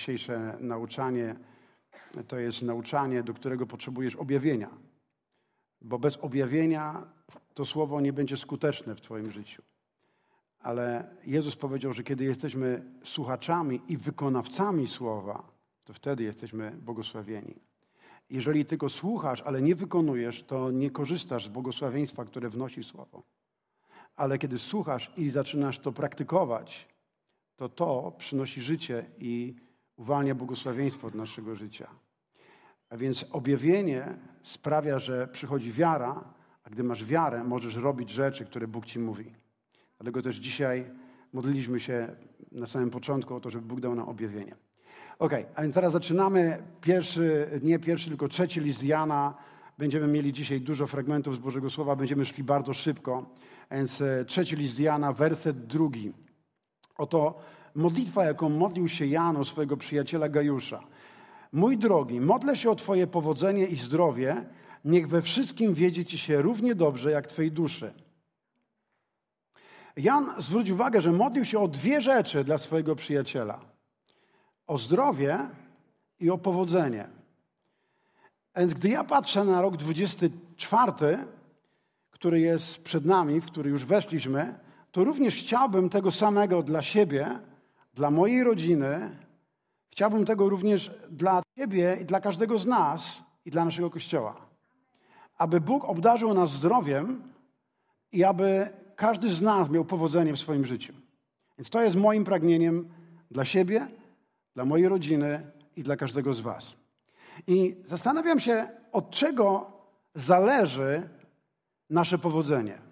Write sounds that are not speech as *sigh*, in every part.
dzisiejsze nauczanie to jest nauczanie, do którego potrzebujesz objawienia. Bo bez objawienia to słowo nie będzie skuteczne w Twoim życiu. Ale Jezus powiedział, że kiedy jesteśmy słuchaczami i wykonawcami słowa, to wtedy jesteśmy błogosławieni. Jeżeli tylko słuchasz, ale nie wykonujesz, to nie korzystasz z błogosławieństwa, które wnosi słowo. Ale kiedy słuchasz i zaczynasz to praktykować, to to przynosi życie i uwalnia błogosławieństwo od naszego życia. A więc objawienie sprawia, że przychodzi wiara, a gdy masz wiarę, możesz robić rzeczy, które Bóg ci mówi. Dlatego też dzisiaj modliliśmy się na samym początku o to, żeby Bóg dał nam objawienie. Ok, a więc teraz zaczynamy pierwszy, nie pierwszy, tylko trzeci list Jana. Będziemy mieli dzisiaj dużo fragmentów z Bożego Słowa, będziemy szli bardzo szybko. A więc e, trzeci list Jana, werset drugi. Oto modlitwa, jaką modlił się Jan o swojego przyjaciela Gajusza. Mój drogi, modlę się o Twoje powodzenie i zdrowie, niech we wszystkim wiedzie Ci się równie dobrze jak Twojej duszy. Jan zwrócił uwagę, że modlił się o dwie rzeczy dla swojego przyjaciela: o zdrowie i o powodzenie. Więc gdy ja patrzę na rok 24, który jest przed nami, w który już weszliśmy, to również chciałbym tego samego dla siebie, dla mojej rodziny. Chciałbym tego również dla Ciebie i dla każdego z nas i dla naszego Kościoła. Aby Bóg obdarzył nas zdrowiem i aby każdy z nas miał powodzenie w swoim życiu. Więc to jest moim pragnieniem dla siebie, dla mojej rodziny i dla każdego z Was. I zastanawiam się, od czego zależy nasze powodzenie.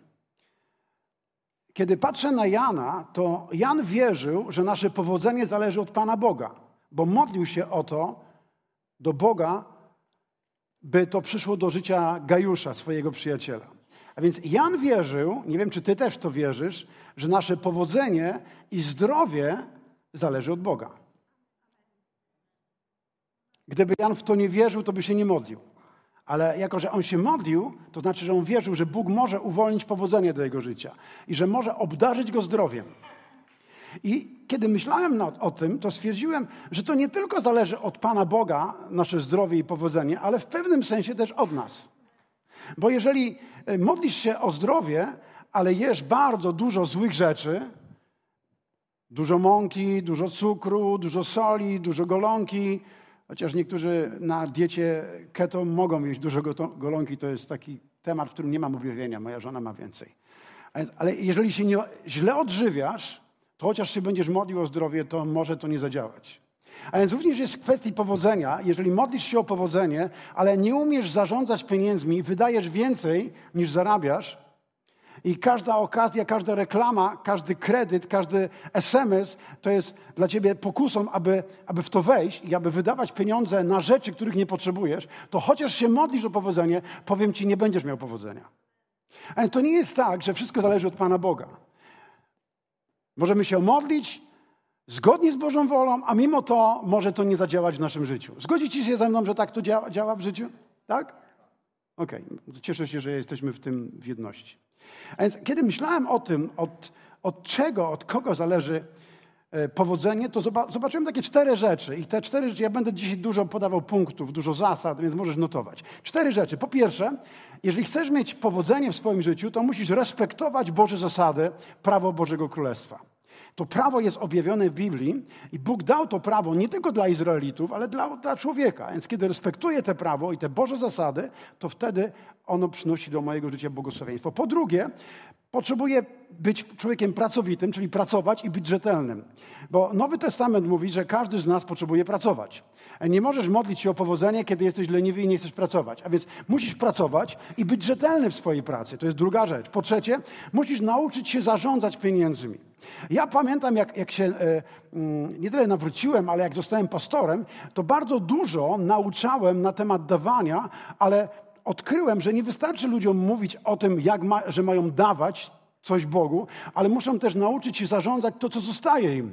Kiedy patrzę na Jana, to Jan wierzył, że nasze powodzenie zależy od Pana Boga, bo modlił się o to do Boga, by to przyszło do życia Gajusza, swojego przyjaciela. A więc Jan wierzył, nie wiem czy ty też to wierzysz, że nasze powodzenie i zdrowie zależy od Boga. Gdyby Jan w to nie wierzył, to by się nie modlił. Ale jako, że on się modlił, to znaczy, że on wierzył, że Bóg może uwolnić powodzenie do jego życia i że może obdarzyć go zdrowiem. I kiedy myślałem o tym, to stwierdziłem, że to nie tylko zależy od Pana Boga, nasze zdrowie i powodzenie, ale w pewnym sensie też od nas. Bo jeżeli e, modlisz się o zdrowie, ale jesz bardzo dużo złych rzeczy, dużo mąki, dużo cukru, dużo soli, dużo golonki, Chociaż niektórzy na diecie keto mogą jeść dużo golonki, to jest taki temat, w którym nie mam objawienia. Moja żona ma więcej. Ale jeżeli się nie, źle odżywiasz, to chociaż się będziesz modlił o zdrowie, to może to nie zadziałać. A więc również jest kwestii powodzenia. Jeżeli modlisz się o powodzenie, ale nie umiesz zarządzać pieniędzmi, wydajesz więcej niż zarabiasz, i każda okazja, każda reklama, każdy kredyt, każdy SMS to jest dla ciebie pokusą, aby, aby w to wejść i aby wydawać pieniądze na rzeczy, których nie potrzebujesz, to chociaż się modlisz o powodzenie, powiem ci, nie będziesz miał powodzenia. Ale to nie jest tak, że wszystko zależy od Pana Boga. Możemy się modlić zgodnie z Bożą wolą, a mimo to może to nie zadziałać w naszym życiu. Zgodzicie się ze mną, że tak to działa, działa w życiu? Tak? Okej, okay. cieszę się, że jesteśmy w tym w jedności. A więc kiedy myślałem o tym, od, od czego, od kogo zależy e, powodzenie, to zobaczyłem takie cztery rzeczy. I te cztery rzeczy, ja będę dzisiaj dużo podawał punktów, dużo zasad, więc możesz notować. Cztery rzeczy. Po pierwsze, jeżeli chcesz mieć powodzenie w swoim życiu, to musisz respektować Boże zasady, prawo Bożego Królestwa. To prawo jest objawione w Biblii i Bóg dał to prawo nie tylko dla Izraelitów, ale dla, dla człowieka. Więc kiedy respektuję te prawo i te Boże zasady, to wtedy ono przynosi do mojego życia błogosławieństwo. Po drugie, potrzebuję być człowiekiem pracowitym, czyli pracować i być rzetelnym. Bo Nowy Testament mówi, że każdy z nas potrzebuje pracować. Nie możesz modlić się o powodzenie, kiedy jesteś leniwy i nie chcesz pracować. A więc musisz pracować i być rzetelny w swojej pracy. To jest druga rzecz. Po trzecie, musisz nauczyć się zarządzać pieniędzmi. Ja pamiętam, jak, jak się e, mm, nie tyle nawróciłem, ale jak zostałem pastorem, to bardzo dużo nauczałem na temat dawania, ale odkryłem, że nie wystarczy ludziom mówić o tym, jak ma, że mają dawać coś Bogu, ale muszą też nauczyć się zarządzać to, co zostaje im.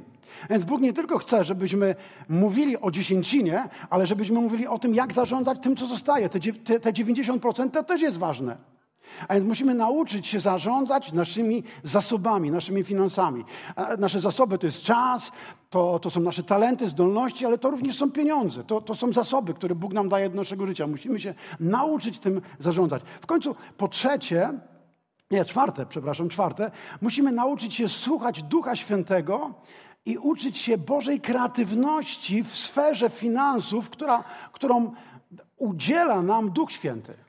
Więc Bóg nie tylko chce, żebyśmy mówili o dziesięcinie, ale żebyśmy mówili o tym, jak zarządzać tym, co zostaje. Te, te 90% to też jest ważne. A więc musimy nauczyć się zarządzać naszymi zasobami, naszymi finansami. Nasze zasoby to jest czas, to, to są nasze talenty, zdolności, ale to również są pieniądze. To, to są zasoby, które Bóg nam daje do naszego życia. Musimy się nauczyć tym zarządzać. W końcu, po trzecie, nie, czwarte, przepraszam, czwarte, musimy nauczyć się słuchać Ducha Świętego i uczyć się Bożej kreatywności w sferze finansów, która, którą udziela nam Duch Święty.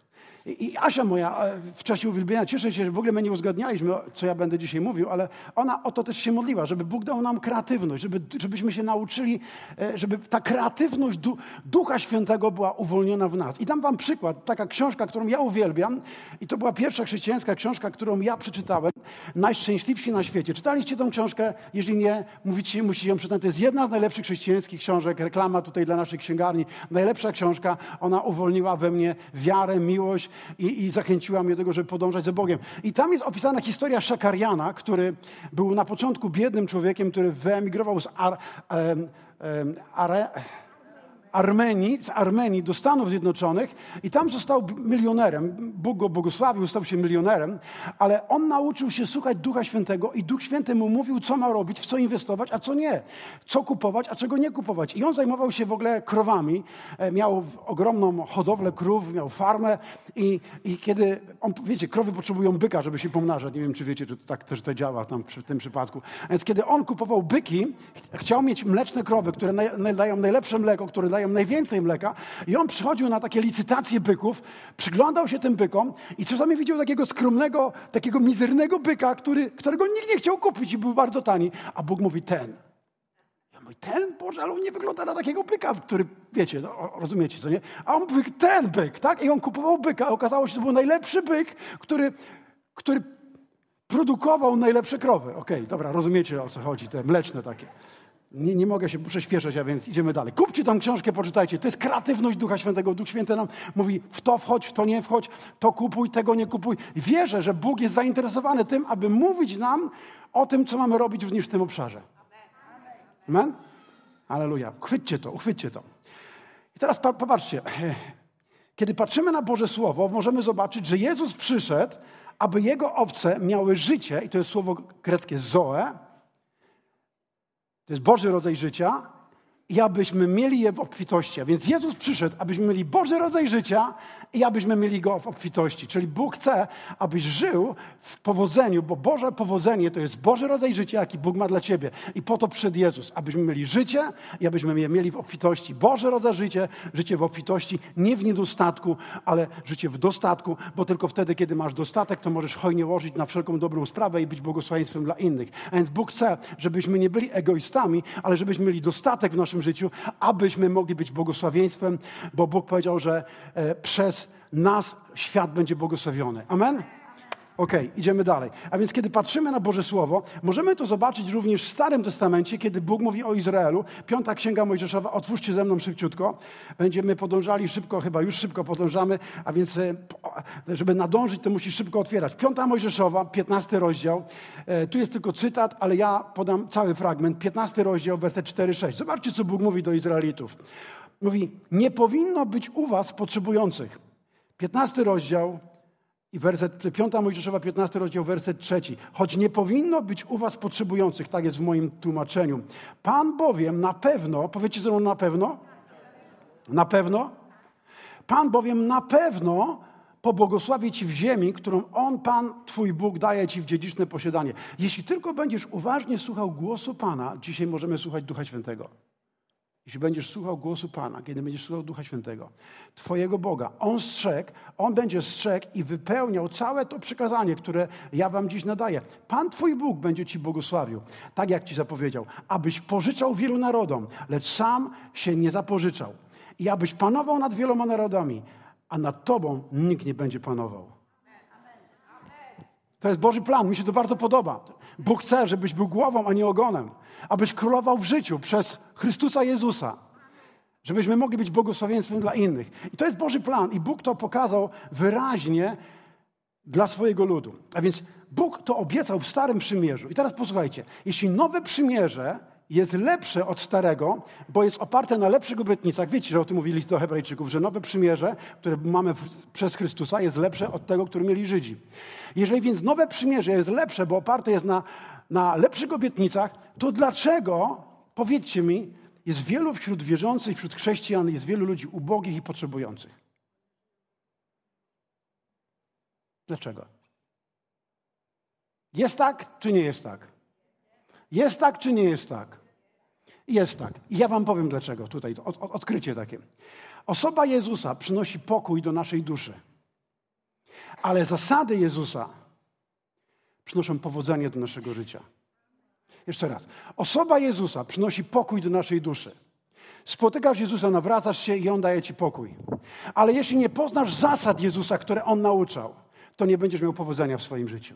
I Asia moja e, w czasie uwielbienia, cieszę się, że w ogóle my nie uzgadnialiśmy, co ja będę dzisiaj mówił, ale ona o to też się modliła, żeby Bóg dał nam kreatywność, żeby, żebyśmy się nauczyli, e, żeby ta kreatywność Ducha Świętego była uwolniona w nas. I dam wam przykład, taka książka, którą ja uwielbiam i to była pierwsza chrześcijańska książka, którą ja przeczytałem, Najszczęśliwsi na świecie. Czytaliście tą książkę? Jeżeli nie, mówicie, musicie ją przeczytać. To jest jedna z najlepszych chrześcijańskich książek, reklama tutaj dla naszej księgarni. Najlepsza książka, ona uwolniła we mnie wiarę, miłość, i, i zachęciła mnie do tego, żeby podążać za Bogiem. I tam jest opisana historia Szakariana, który był na początku biednym człowiekiem, który wyemigrował z Ar, um, um, Are, Armenii, z Armenii do Stanów Zjednoczonych i tam został milionerem. Bóg go błogosławił, stał się milionerem, ale on nauczył się słuchać Ducha Świętego i Duch Święty mu mówił, co ma robić, w co inwestować, a co nie. Co kupować, a czego nie kupować. I on zajmował się w ogóle krowami. E, miał ogromną hodowlę krów, miał farmę i, i kiedy, on, wiecie, krowy potrzebują byka, żeby się pomnażać. Nie wiem, czy wiecie, czy to tak też to działa tam w tym przypadku. Więc kiedy on kupował byki, chciał mieć mleczne krowy, które dają najlepsze mleko, które najwięcej mleka i on przychodził na takie licytacje byków, przyglądał się tym bykom i czasami widział takiego skromnego, takiego mizernego byka, który, którego nikt nie chciał kupić i był bardzo tani, a Bóg mówi ten. Ja mówię, ten? Boże, ale on nie wygląda na takiego byka, który, wiecie, no, rozumiecie, co nie? A on mówi, ten byk, tak? I on kupował byka, okazało się, że to był najlepszy byk, który, który produkował najlepsze krowy. Okej, okay, dobra, rozumiecie o co chodzi, te mleczne takie. Nie, nie mogę się prześpieszać, a więc idziemy dalej. Kupcie tam książkę, poczytajcie. To jest kreatywność Ducha Świętego. Duch Święty nam mówi, w to wchodź, w to nie wchodź, to kupuj, tego nie kupuj. wierzę, że Bóg jest zainteresowany tym, aby mówić nam o tym, co mamy robić również w tym obszarze. Amen? Aleluja. Uchwyćcie to, uchwyćcie to. I teraz popatrzcie. Kiedy patrzymy na Boże Słowo, możemy zobaczyć, że Jezus przyszedł, aby Jego owce miały życie, i to jest słowo greckie zoe, to jest Boży rodzaj życia i abyśmy mieli je w obfitości. A więc Jezus przyszedł, abyśmy mieli Boży rodzaj życia i abyśmy mieli go w obfitości. Czyli Bóg chce, abyś żył w powodzeniu, bo Boże powodzenie to jest Boży rodzaj życia, jaki Bóg ma dla ciebie. I po to przed Jezus, abyśmy mieli życie i abyśmy je mieli w obfitości. Boże rodzaj życie, życie w obfitości, nie w niedostatku, ale życie w dostatku, bo tylko wtedy, kiedy masz dostatek, to możesz hojnie łożyć na wszelką dobrą sprawę i być błogosławieństwem dla innych. A więc Bóg chce, żebyśmy nie byli egoistami, ale żebyśmy mieli dostatek w naszym życiu, abyśmy mogli być błogosławieństwem, bo Bóg powiedział, że e, przez nas świat będzie błogosławiony. Amen? Okay, idziemy dalej. A więc kiedy patrzymy na Boże Słowo, możemy to zobaczyć również w Starym Testamencie, kiedy Bóg mówi o Izraelu. Piąta Księga Mojżeszowa, otwórzcie ze mną szybciutko. Będziemy podążali szybko, chyba już szybko podążamy, a więc e, żeby nadążyć, to musisz szybko otwierać. Piąta Mojżeszowa, piętnasty rozdział. E, tu jest tylko cytat, ale ja podam cały fragment. Piętnasty rozdział, werset 4-6. Zobaczcie, co Bóg mówi do Izraelitów. Mówi, nie powinno być u was potrzebujących. 15 rozdział i werset, 5 Mojżeszowa, 15 rozdział, werset trzeci. Choć nie powinno być u was potrzebujących, tak jest w moim tłumaczeniu. Pan bowiem na pewno, powiedzcie ze mną na pewno? Na pewno? Pan bowiem na pewno pobłogosławi ci w ziemi, którą On, Pan, Twój Bóg, daje ci w dziedziczne posiadanie. Jeśli tylko będziesz uważnie słuchał głosu Pana, dzisiaj możemy słuchać Ducha Świętego. Jeśli będziesz słuchał głosu Pana, kiedy będziesz słuchał Ducha Świętego, Twojego Boga, On strzegł, On będzie strzegł i wypełniał całe to przekazanie, które ja Wam dziś nadaję. Pan Twój Bóg będzie Ci błogosławił, tak jak Ci zapowiedział, abyś pożyczał wielu narodom, lecz sam się nie zapożyczał. I abyś panował nad wieloma narodami, a nad Tobą nikt nie będzie panował. To jest Boży plan, mi się to bardzo podoba. Bóg chce, żebyś był głową, a nie ogonem. Abyś królował w życiu przez Chrystusa Jezusa. Żebyśmy mogli być błogosławieństwem dla innych. I to jest Boży plan. I Bóg to pokazał wyraźnie dla swojego ludu. A więc Bóg to obiecał w Starym Przymierzu. I teraz posłuchajcie. Jeśli nowe przymierze jest lepsze od starego, bo jest oparte na lepszych obietnicach. Wiecie, że o tym mówili list do Hebrajczyków, że nowe przymierze, które mamy w, przez Chrystusa, jest lepsze od tego, które mieli Żydzi. Jeżeli więc nowe przymierze jest lepsze, bo oparte jest na, na lepszych obietnicach, to dlaczego, powiedzcie mi, jest wielu wśród wierzących, wśród chrześcijan, jest wielu ludzi ubogich i potrzebujących? Dlaczego? Jest tak, czy nie jest tak? Jest tak, czy nie jest tak? Jest tak. I ja wam powiem dlaczego tutaj, od, od, odkrycie takie. Osoba Jezusa przynosi pokój do naszej duszy. Ale zasady Jezusa przynoszą powodzenie do naszego życia. Jeszcze raz. Osoba Jezusa przynosi pokój do naszej duszy. Spotykasz Jezusa, nawracasz się i On daje ci pokój. Ale jeśli nie poznasz zasad Jezusa, które On nauczał, to nie będziesz miał powodzenia w swoim życiu.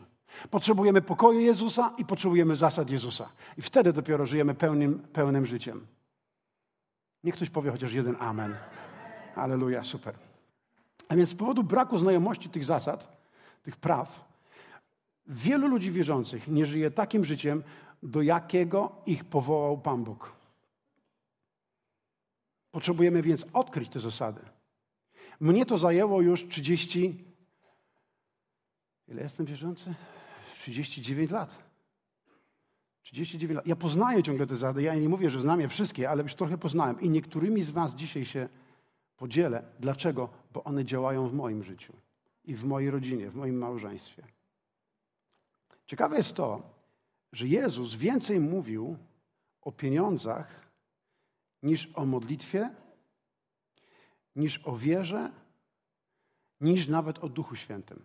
Potrzebujemy pokoju Jezusa i potrzebujemy zasad Jezusa. I wtedy dopiero żyjemy pełnym, pełnym życiem. Niech ktoś powie chociaż jeden amen. Aleluja, super. A więc z powodu braku znajomości tych zasad, tych praw, wielu ludzi wierzących nie żyje takim życiem, do jakiego ich powołał Pan Bóg. Potrzebujemy więc odkryć te zasady. Mnie to zajęło już 30. Ile jestem wierzący? 39 lat. 39 lat. Ja poznaję ciągle te zasady. Ja nie mówię, że znam je wszystkie, ale już trochę poznałem. I niektórymi z Was dzisiaj się podzielę. Dlaczego? Bo one działają w moim życiu i w mojej rodzinie, w moim małżeństwie. Ciekawe jest to, że Jezus więcej mówił o pieniądzach niż o modlitwie, niż o wierze, niż nawet o Duchu Świętym.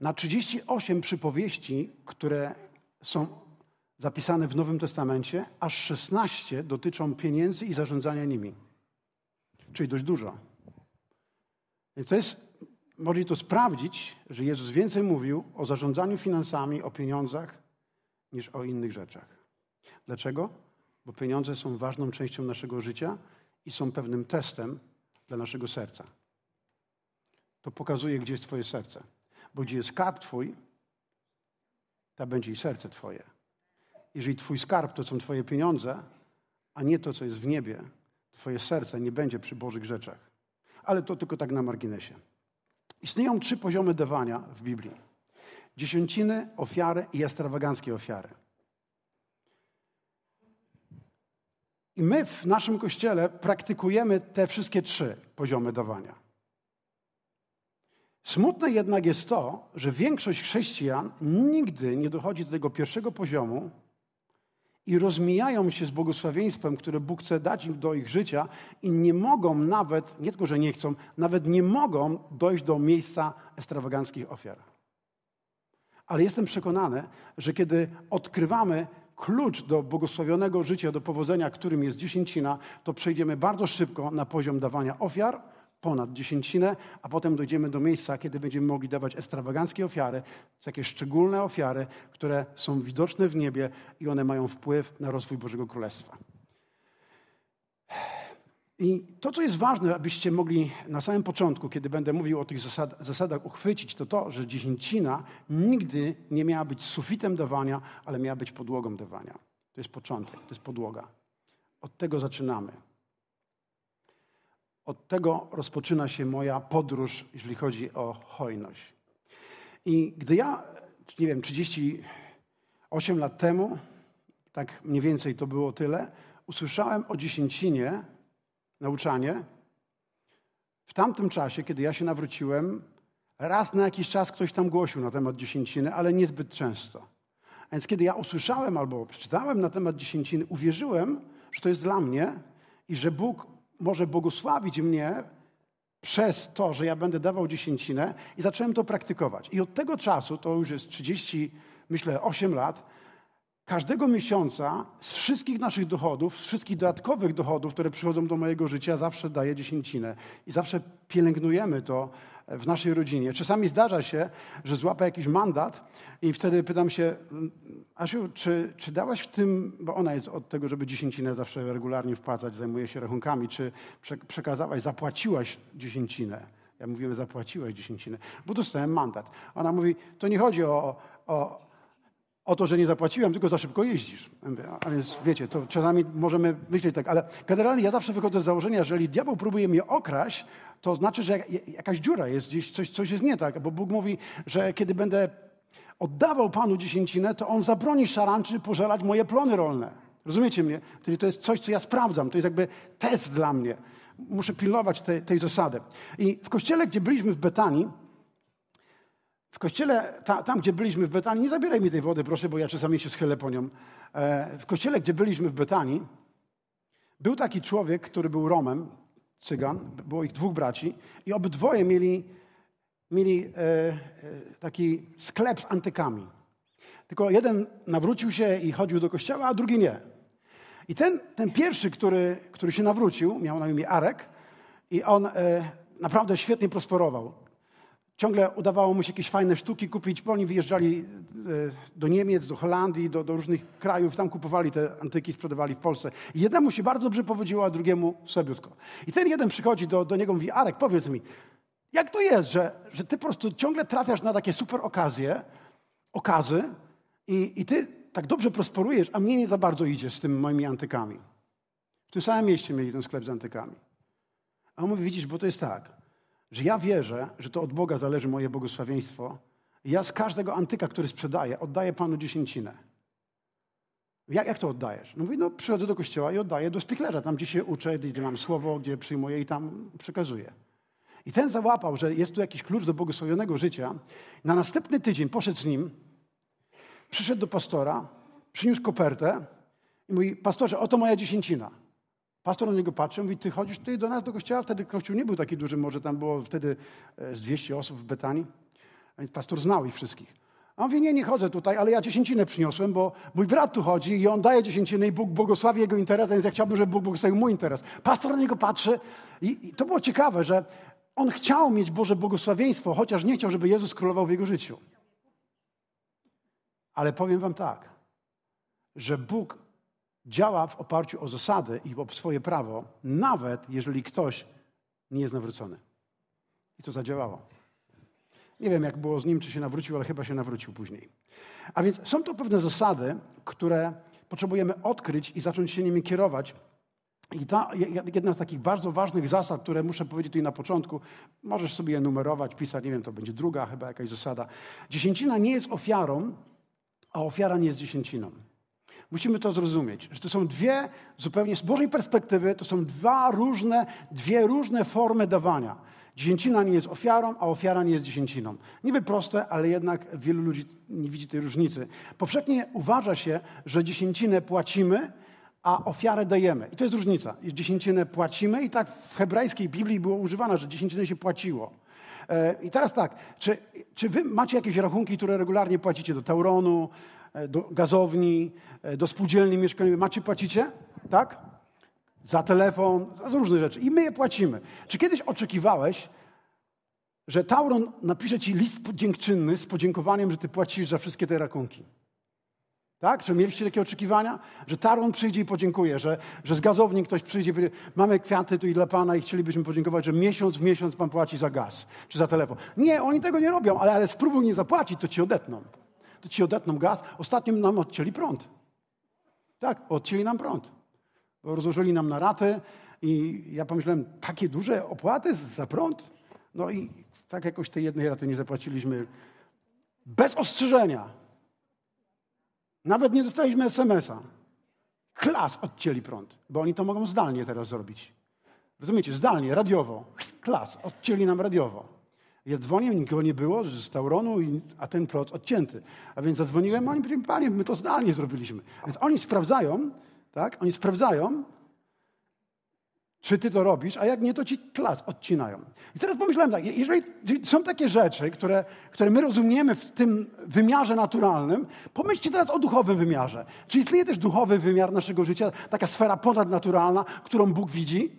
Na 38 przypowieści, które są zapisane w Nowym Testamencie, aż 16 dotyczą pieniędzy i zarządzania nimi. Czyli dość dużo. Więc to jest, można to sprawdzić, że Jezus więcej mówił o zarządzaniu finansami, o pieniądzach, niż o innych rzeczach. Dlaczego? Bo pieniądze są ważną częścią naszego życia i są pewnym testem dla naszego serca. To pokazuje, gdzie jest Twoje serce. Bo gdzie jest skarb Twój, tam będzie i serce Twoje. Jeżeli Twój skarb to są Twoje pieniądze, a nie to, co jest w niebie, Twoje serce nie będzie przy Bożych rzeczach. Ale to tylko tak na marginesie. Istnieją trzy poziomy dawania w Biblii: dziesiąciny, ofiary i ekstrawaganckie ofiary. I my w naszym kościele praktykujemy te wszystkie trzy poziomy dawania. Smutne jednak jest to, że większość chrześcijan nigdy nie dochodzi do tego pierwszego poziomu i rozmijają się z błogosławieństwem, które Bóg chce dać im do ich życia i nie mogą nawet, nie tylko, że nie chcą, nawet nie mogą dojść do miejsca ekstrawaganckich ofiar. Ale jestem przekonany, że kiedy odkrywamy klucz do błogosławionego życia, do powodzenia, którym jest dziesięcina, to przejdziemy bardzo szybko na poziom dawania ofiar, ponad dziesięcinę, a potem dojdziemy do miejsca, kiedy będziemy mogli dawać ekstrawaganckie ofiary, takie szczególne ofiary, które są widoczne w niebie i one mają wpływ na rozwój Bożego Królestwa. I to, co jest ważne, abyście mogli na samym początku, kiedy będę mówił o tych zasad, zasadach, uchwycić, to to, że dziesięcina nigdy nie miała być sufitem dawania, ale miała być podłogą dawania. To jest początek, to jest podłoga. Od tego zaczynamy. Od tego rozpoczyna się moja podróż, jeżeli chodzi o hojność. I gdy ja, nie wiem, 38 lat temu, tak mniej więcej to było tyle, usłyszałem o dziesięcinie, nauczanie, w tamtym czasie, kiedy ja się nawróciłem, raz na jakiś czas ktoś tam głosił na temat dziesięciny, ale niezbyt często. A więc kiedy ja usłyszałem albo przeczytałem na temat dziesięciny, uwierzyłem, że to jest dla mnie i że Bóg może błogosławić mnie przez to, że ja będę dawał dziesięcinę i zacząłem to praktykować. I od tego czasu, to już jest 30, myślę, 8 lat, każdego miesiąca z wszystkich naszych dochodów, z wszystkich dodatkowych dochodów, które przychodzą do mojego życia, zawsze daję dziesięcinę. I zawsze pielęgnujemy to w naszej rodzinie. Czasami zdarza się, że złapę jakiś mandat i wtedy pytam się, Asiu, czy, czy dałaś w tym, bo ona jest od tego, żeby dziesięcinę zawsze regularnie wpłacać, zajmuje się rachunkami, czy przekazałaś, zapłaciłaś dziesięcinę? Ja mówiłem, zapłaciłaś dziesięcinę, bo dostałem mandat. Ona mówi, to nie chodzi o, o o to, że nie zapłaciłem, tylko za szybko jeździsz. A więc wiecie, to czasami możemy myśleć tak, ale generalnie ja zawsze wychodzę z założenia, że jeżeli diabeł próbuje mnie okraść, to znaczy, że jakaś dziura jest gdzieś, coś, coś jest nie tak, bo Bóg mówi, że kiedy będę oddawał Panu dziesięcinę, to On zabroni szarańczy pożelać moje plony rolne. Rozumiecie mnie? Czyli to jest coś, co ja sprawdzam, to jest jakby test dla mnie. Muszę pilnować tej, tej zasady. I w kościele, gdzie byliśmy w Betanii, w kościele, ta, tam gdzie byliśmy w Betanii, nie zabieraj mi tej wody, proszę, bo ja czasami się schylę po nią. E, w kościele, gdzie byliśmy w Betanii, był taki człowiek, który był Romem, cygan, było ich dwóch braci i obydwoje mieli, mieli e, e, taki sklep z antykami. Tylko jeden nawrócił się i chodził do kościoła, a drugi nie. I ten, ten pierwszy, który, który się nawrócił, miał na imię Arek i on e, naprawdę świetnie prosperował. Ciągle udawało mu się jakieś fajne sztuki kupić, bo oni wyjeżdżali e, do Niemiec, do Holandii, do, do, różnych krajów, tam kupowali te antyki, sprzedawali w Polsce. I jednemu się bardzo dobrze powodziło, a drugiemu słabiutko. I ten jeden przychodzi do, do niego i mówi, Arek, powiedz mi, jak to jest, że, że ty po prostu ciągle trafiasz na takie super okazje, okazy i, i ty tak dobrze prosperujesz, a mnie nie za bardzo idzie z tymi moimi antykami. W tym samym mieście mieli ten sklep z antykami. A on mówi, widzisz, bo to jest tak, że ja wierzę, że to od Boga zależy moje błogosławieństwo. Ja z każdego antyka, który sprzedaję, oddaję Panu dziesięcinę. Jak, jak to oddajesz? No mówi, no przychodzę do kościoła i oddaję do spiklerza, tam gdzie się uczę, gdzie mam słowo, gdzie przyjmuję i tam przekazuję. I ten załapał, że jest tu jakiś klucz do błogosławionego życia. Na następny tydzień poszedł z nim, przyszedł do pastora, przyniósł kopertę i mówi, pastorze, oto moja dziesięcina. Pastor na niego patrzy, mówi, ty chodzisz tutaj do nas, do kościoła? Wtedy kościół nie był taki duży, może tam było wtedy e, z 200 osób w Betanii. Więc pastor znał ich wszystkich. A on mówi, nie, nie chodzę tutaj, ale ja dziesięcinę przyniosłem, bo mój brat tu chodzi i on daje dziesięcinę i Bóg błogosławi jego interes, więc ja chciałbym, żeby Bóg błogosławił mój interes. Pastor na niego patrzy i, i to było ciekawe, że on chciał mieć Boże błogosławieństwo, chociaż nie chciał, żeby Jezus królował w jego życiu. Ale powiem wam tak, że Bóg działa w oparciu o zasady i o swoje prawo, nawet jeżeli ktoś nie jest nawrócony. I to zadziałało. Nie wiem, jak było z nim, czy się nawrócił, ale chyba się nawrócił później. A więc są to pewne zasady, które potrzebujemy odkryć i zacząć się nimi kierować. I ta, jedna z takich bardzo ważnych zasad, które muszę powiedzieć tutaj na początku, możesz sobie je numerować, pisać, nie wiem, to będzie druga chyba jakaś zasada. Dziesięcina nie jest ofiarą, a ofiara nie jest dziesięciną. Musimy to zrozumieć, że to są dwie zupełnie z Bożej perspektywy, to są dwa różne, dwie różne formy dawania. Dziesięcina nie jest ofiarą, a ofiara nie jest dziesięciną. Niby proste, ale jednak wielu ludzi nie widzi tej różnicy. Powszechnie uważa się, że dziesięcinę płacimy, a ofiarę dajemy. I to jest różnica. Dziesięcinę płacimy i tak w hebrajskiej Biblii było używane, że dziesięcinę się płaciło. E, I teraz tak, czy, czy wy macie jakieś rachunki, które regularnie płacicie do Tauronu, do gazowni, e, do spółdzielni mieszkaniowej? Macie, płacicie? Tak? Za telefon, za różne rzeczy. I my je płacimy. Czy kiedyś oczekiwałeś, że Tauron napisze ci list dziękczynny z podziękowaniem, że ty płacisz za wszystkie te rachunki? Tak? Czy mieliście takie oczekiwania? Że Taron przyjdzie i podziękuje, że, że z gazowni ktoś przyjdzie i powie, mamy kwiaty tu i dla Pana i chcielibyśmy podziękować, że miesiąc w miesiąc Pan płaci za gaz czy za telefon. Nie, oni tego nie robią, ale, ale spróbuj nie zapłacić, to ci odetną. To ci odetną gaz. Ostatnio nam odcięli prąd. Tak, odcięli nam prąd. Bo rozłożyli nam na ratę i ja pomyślałem, takie duże opłaty za prąd? No i tak jakoś tej jednej raty nie zapłaciliśmy bez ostrzeżenia. Nawet nie dostaliśmy SMS-a. Klas odcięli prąd, bo oni to mogą zdalnie teraz zrobić. Rozumiecie? Zdalnie, radiowo. Klas, odcięli nam radiowo. Ja dzwonię, nikogo nie było, z Tauronu, a ten prąd odcięty. A więc zadzwoniłem, a oni mówili, panie, my to zdalnie zrobiliśmy. Więc oni sprawdzają, tak? Oni sprawdzają, czy ty to robisz, a jak nie, to ci klas odcinają. I teraz pomyślałem tak, jeżeli są takie rzeczy, które, które my rozumiemy w tym wymiarze naturalnym, pomyślcie teraz o duchowym wymiarze. Czy istnieje też duchowy wymiar naszego życia, taka sfera ponadnaturalna, którą Bóg widzi?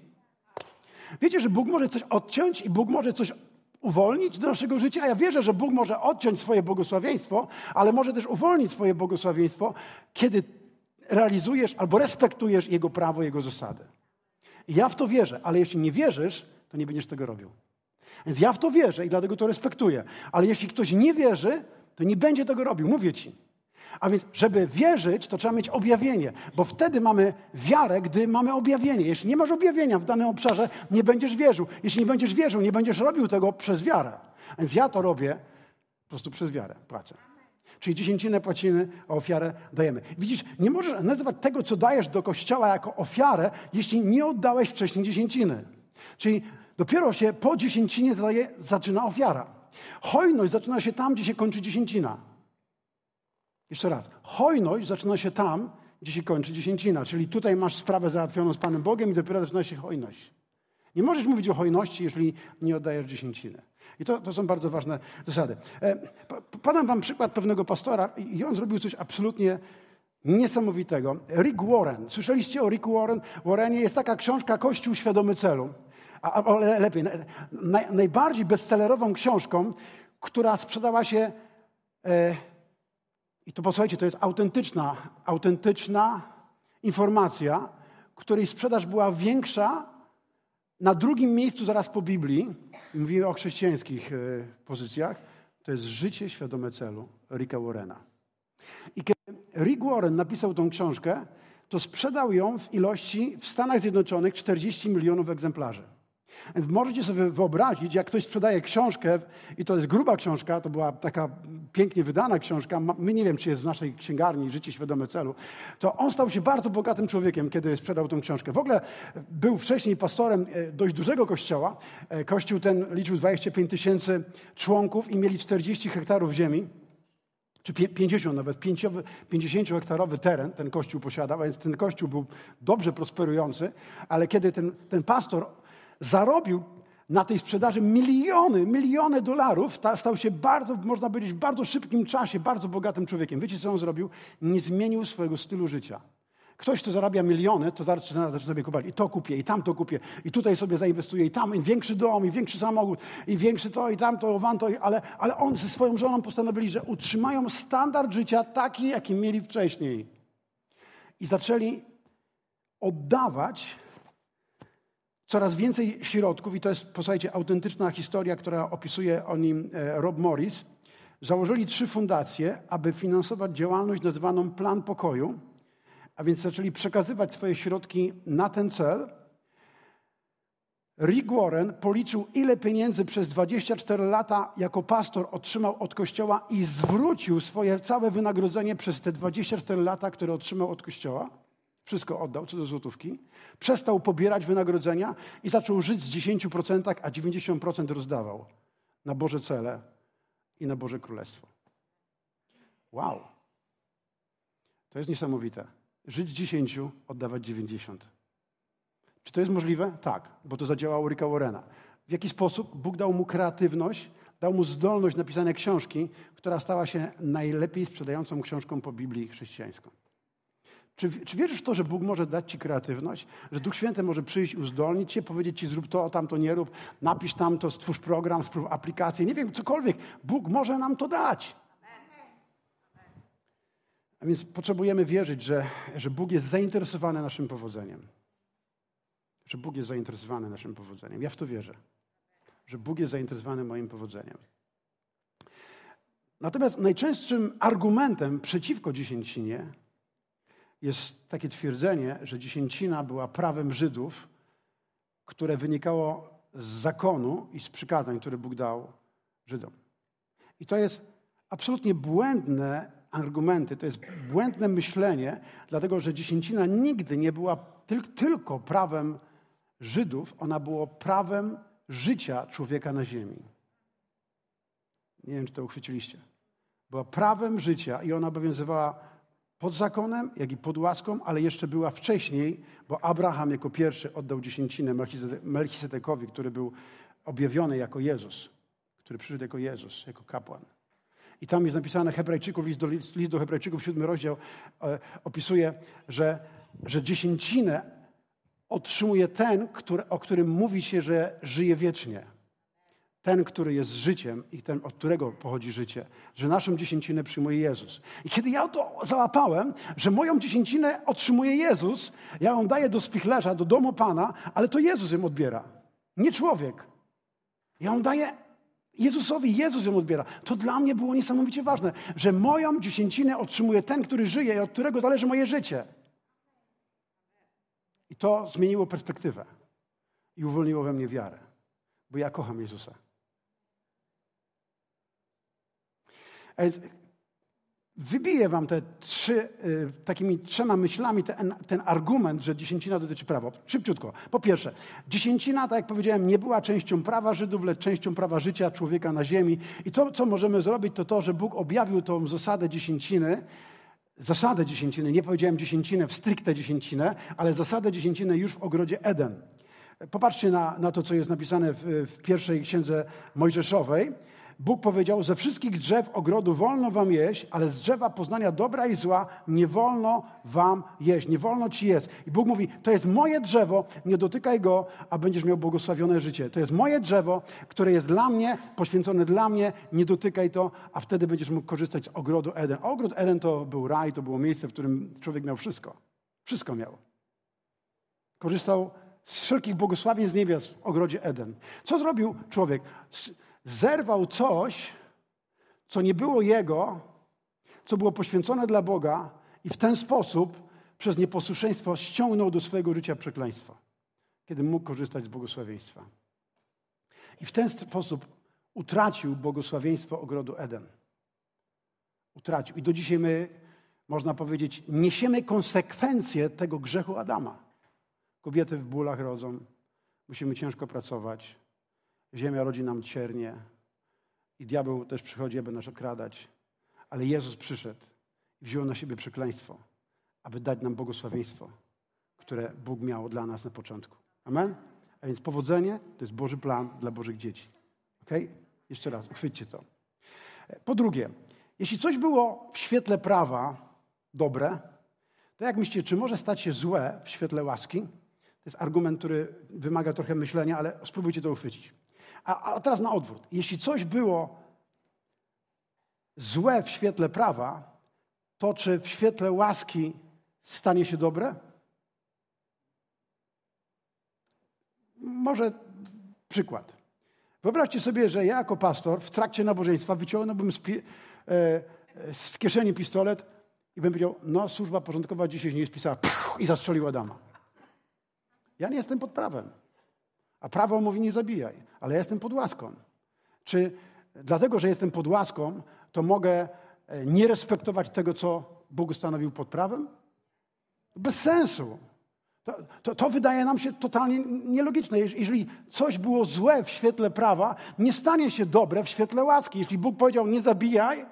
Wiecie, że Bóg może coś odciąć i Bóg może coś uwolnić do naszego życia. Ja wierzę, że Bóg może odciąć swoje błogosławieństwo, ale może też uwolnić swoje błogosławieństwo, kiedy realizujesz albo respektujesz Jego prawo, Jego zasady. Ja w to wierzę, ale jeśli nie wierzysz, to nie będziesz tego robił. Więc ja w to wierzę i dlatego to respektuję. Ale jeśli ktoś nie wierzy, to nie będzie tego robił, mówię ci. A więc, żeby wierzyć, to trzeba mieć objawienie, bo wtedy mamy wiarę, gdy mamy objawienie. Jeśli nie masz objawienia w danym obszarze, nie będziesz wierzył. Jeśli nie będziesz wierzył, nie będziesz robił tego przez wiarę. A więc ja to robię po prostu przez wiarę, płacę. Czyli dziesięcinę płacimy, a ofiarę dajemy. Widzisz, nie możesz nazywać tego, co dajesz do kościoła jako ofiarę, jeśli nie oddałeś wcześniej dziesięciny. Czyli dopiero się po dziesięcinie zadaje, zaczyna ofiara. Hojność zaczyna się tam, gdzie się kończy dziesięcina. Jeszcze raz. Hojność zaczyna się tam, gdzie się kończy dziesięcina. Czyli tutaj masz sprawę załatwioną z Panem Bogiem i dopiero zaczyna się hojność. Nie możesz mówić o hojności, jeżeli nie oddajesz dziesięciny. I to, to są bardzo ważne zasady. E, podam wam przykład pewnego pastora i on zrobił coś absolutnie niesamowitego. Rick Warren. Słyszeliście o Ricku Warren? Warrenie jest taka książka Kościół świadomy celu. A, a lepiej, naj, najbardziej bestsellerową książką, która sprzedała się e, i to posłuchajcie, to jest autentyczna, autentyczna informacja, której sprzedaż była większa na drugim miejscu zaraz po Biblii, mówimy o chrześcijańskich e, pozycjach, to jest Życie świadome celu Ricka Warrena. I kiedy Rick Warren napisał tą książkę, to sprzedał ją w ilości w Stanach Zjednoczonych 40 milionów egzemplarzy. Więc możecie sobie wyobrazić, jak ktoś sprzedaje książkę, i to jest gruba książka, to była taka pięknie wydana książka, my nie wiem, czy jest w naszej księgarni Życie Świadome Celu, to on stał się bardzo bogatym człowiekiem, kiedy sprzedał tę książkę. W ogóle był wcześniej pastorem e, dość dużego kościoła. E, kościół ten liczył 25 tysięcy członków i mieli 40 hektarów ziemi czy 50 nawet, 50-hektarowy teren ten kościół posiadał, więc ten kościół był dobrze prosperujący, ale kiedy ten, ten pastor zarobił na tej sprzedaży miliony, miliony dolarów, stał się bardzo, można powiedzieć, w bardzo szybkim czasie bardzo bogatym człowiekiem. Wiecie, co on zrobił? Nie zmienił swojego stylu życia. Ktoś, kto zarabia miliony, to zaczyna sobie kupować i to kupię, i tam to kupię, i tutaj sobie zainwestuję, i tam, i większy dom, i większy samochód, i większy to, i tamto, wanto, ale, ale on ze swoją żoną postanowili, że utrzymają standard życia taki, jaki mieli wcześniej. I zaczęli oddawać coraz więcej środków, i to jest, posłuchajcie, autentyczna historia, która opisuje o nim e, Rob Morris. Założyli trzy fundacje, aby finansować działalność nazywaną Plan Pokoju, a więc zaczęli przekazywać swoje środki na ten cel. Rick Warren policzył, ile pieniędzy przez 24 lata jako pastor otrzymał od kościoła i zwrócił swoje całe wynagrodzenie przez te 24 lata, które otrzymał od kościoła. Wszystko oddał, co do złotówki. Przestał pobierać wynagrodzenia i zaczął żyć z 10%, a 90% rozdawał na Boże cele i na Boże Królestwo. Wow! To jest niesamowite. Żyć 10, oddawać 90. Czy to jest możliwe? Tak, bo to zadziałało Ricka Warrena. W jaki sposób? Bóg dał mu kreatywność, dał mu zdolność napisania książki, która stała się najlepiej sprzedającą książką po Biblii chrześcijańską. Czy, czy wierzysz w to, że Bóg może dać ci kreatywność? Że Duch Święty może przyjść uzdolnić cię, powiedzieć ci zrób to, tamto nie rób, napisz tamto, stwórz program, stwórz aplikację, nie wiem, cokolwiek. Bóg może nam to dać. A więc potrzebujemy wierzyć, że, że Bóg jest zainteresowany naszym powodzeniem. Że Bóg jest zainteresowany naszym powodzeniem. Ja w to wierzę. Że Bóg jest zainteresowany moim powodzeniem. Natomiast najczęstszym argumentem przeciwko dziesięcinie jest takie twierdzenie, że dziesięcina była prawem Żydów, które wynikało z zakonu i z przykazań, które Bóg dał Żydom. I to jest absolutnie błędne argumenty, to jest błędne myślenie, dlatego że dziesięcina nigdy nie była tylko prawem Żydów, ona była prawem życia człowieka na ziemi. Nie wiem, czy to uchwyciliście. Była prawem życia i ona obowiązywała pod zakonem, jak i pod łaską, ale jeszcze była wcześniej, bo Abraham jako pierwszy oddał dziesięcinę Melchisedekowi, który był objawiony jako Jezus, który przyszedł jako Jezus, jako kapłan. I tam jest napisane Hebrajczyków, list do, list do Hebrajczyków, siódmy rozdział, e, opisuje, że, że dziesięcinę otrzymuje ten, który, o którym mówi się, że żyje wiecznie. Ten, który jest życiem i ten, od którego pochodzi życie, że naszą dziesięcinę przyjmuje Jezus. I kiedy ja to załapałem, że moją dziesięcinę otrzymuje Jezus, ja ją daję do spichlerza, do domu Pana, ale to Jezus ją odbiera, nie człowiek. Ja ją daję Jezusowi Jezus ją odbiera. To dla mnie było niesamowicie ważne, że moją dziesięcinę otrzymuje ten, który żyje i od którego zależy moje życie. I to zmieniło perspektywę i uwolniło we mnie wiarę, bo ja kocham Jezusa. Więc wybiję wam te trzy, y, takimi trzema myślami ten, ten argument, że dziesięcina dotyczy prawa. Szybciutko. Po pierwsze, dziesięcina, tak jak powiedziałem, nie była częścią prawa Żydów, lecz częścią prawa życia człowieka na ziemi. I to, co możemy zrobić, to to, że Bóg objawił tą zasadę dziesięciny, zasadę dziesięciny, nie powiedziałem dziesięcinę w stricte dziesięcinę, ale zasadę dziesięciny już w ogrodzie Eden. Popatrzcie na, na to, co jest napisane w, w pierwszej księdze Mojżeszowej. Bóg powiedział, ze wszystkich drzew ogrodu wolno wam jeść, ale z drzewa poznania dobra i zła nie wolno wam jeść, nie wolno ci jest. I Bóg mówi, to jest moje drzewo, nie dotykaj go, a będziesz miał błogosławione życie. To jest moje drzewo, które jest dla mnie, poświęcone dla mnie, nie dotykaj to, a wtedy będziesz mógł korzystać z ogrodu Eden. Ogród Eden to był raj, to było miejsce, w którym człowiek miał wszystko. Wszystko miał. Korzystał z wszelkich błogosławień z niebios w ogrodzie Eden. Co zrobił człowiek? Zerwał coś, co nie było jego, co było poświęcone dla Boga i w ten sposób przez nieposłuszeństwo ściągnął do swojego życia przekleństwo, kiedy mógł korzystać z błogosławieństwa. I w ten sposób utracił błogosławieństwo ogrodu Eden. Utracił. I do dzisiaj my, można powiedzieć, niesiemy konsekwencje tego grzechu Adama. Kobiety w bólach rodzą, musimy ciężko pracować, Ziemia rodzi nam ciernie i diabeł też przychodzi, aby nas okradać. Ale Jezus przyszedł i wziął na siebie przekleństwo, aby dać nam błogosławieństwo, które Bóg miał dla nas na początku. Amen? A więc powodzenie to jest Boży plan dla Bożych dzieci. Ok? Jeszcze raz, uchwyćcie to. Po drugie, jeśli coś było w świetle prawa dobre, to jak myślicie, czy może stać się złe w świetle łaski? To jest argument, który wymaga trochę myślenia, ale spróbujcie to uchwycić. A, a teraz na odwrót. Jeśli coś było złe w świetle prawa, to czy w świetle łaski stanie się dobre? Może przykład. Wyobraźcie sobie, że ja jako pastor w trakcie nabożeństwa wyciągnąłbym z, pi- e, z kieszeni pistolet i bym powiedział, no służba porządkowa dzisiaj nie jest pisała i zastrzelił Adama. Ja nie jestem pod prawem. A prawo mówi nie zabijaj, ale ja jestem pod łaską. Czy dlatego, że jestem pod łaską, to mogę e, nie respektować tego, co Bóg ustanowił pod prawem? Bez sensu. To, to, to, wydaje nam się totalnie nielogiczne. Jeżeli coś było złe w świetle prawa, nie stanie się dobre w świetle łaski. Jeśli Bóg powiedział nie zabijaj,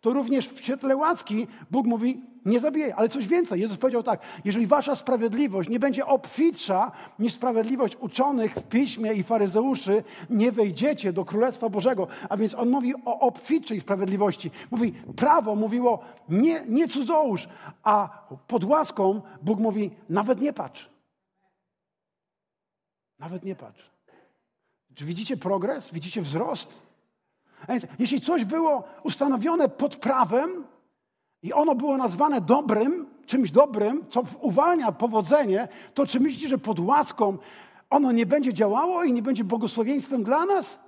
to również w świetle łaski Bóg mówi nie zabijaj, ale coś więcej. Jezus powiedział tak, jeżeli wasza sprawiedliwość nie będzie obfitsza niż sprawiedliwość uczonych w piśmie i faryzeuszy, nie wejdziecie do Królestwa Bożego. A więc on mówi o obfitczej sprawiedliwości. Mówi, prawo mówiło nie, nie cudzołóż, a pod łaską Bóg mówi, nawet nie patrz. Nawet nie patrz. Czy widzicie progres? Widzicie wzrost? A więc, jeśli coś było ustanowione pod prawem, i ono było nazwane dobrym, czymś dobrym, co uwalnia powodzenie, to czy myślicie, że pod łaską ono nie będzie działało i nie będzie błogosławieństwem dla nas?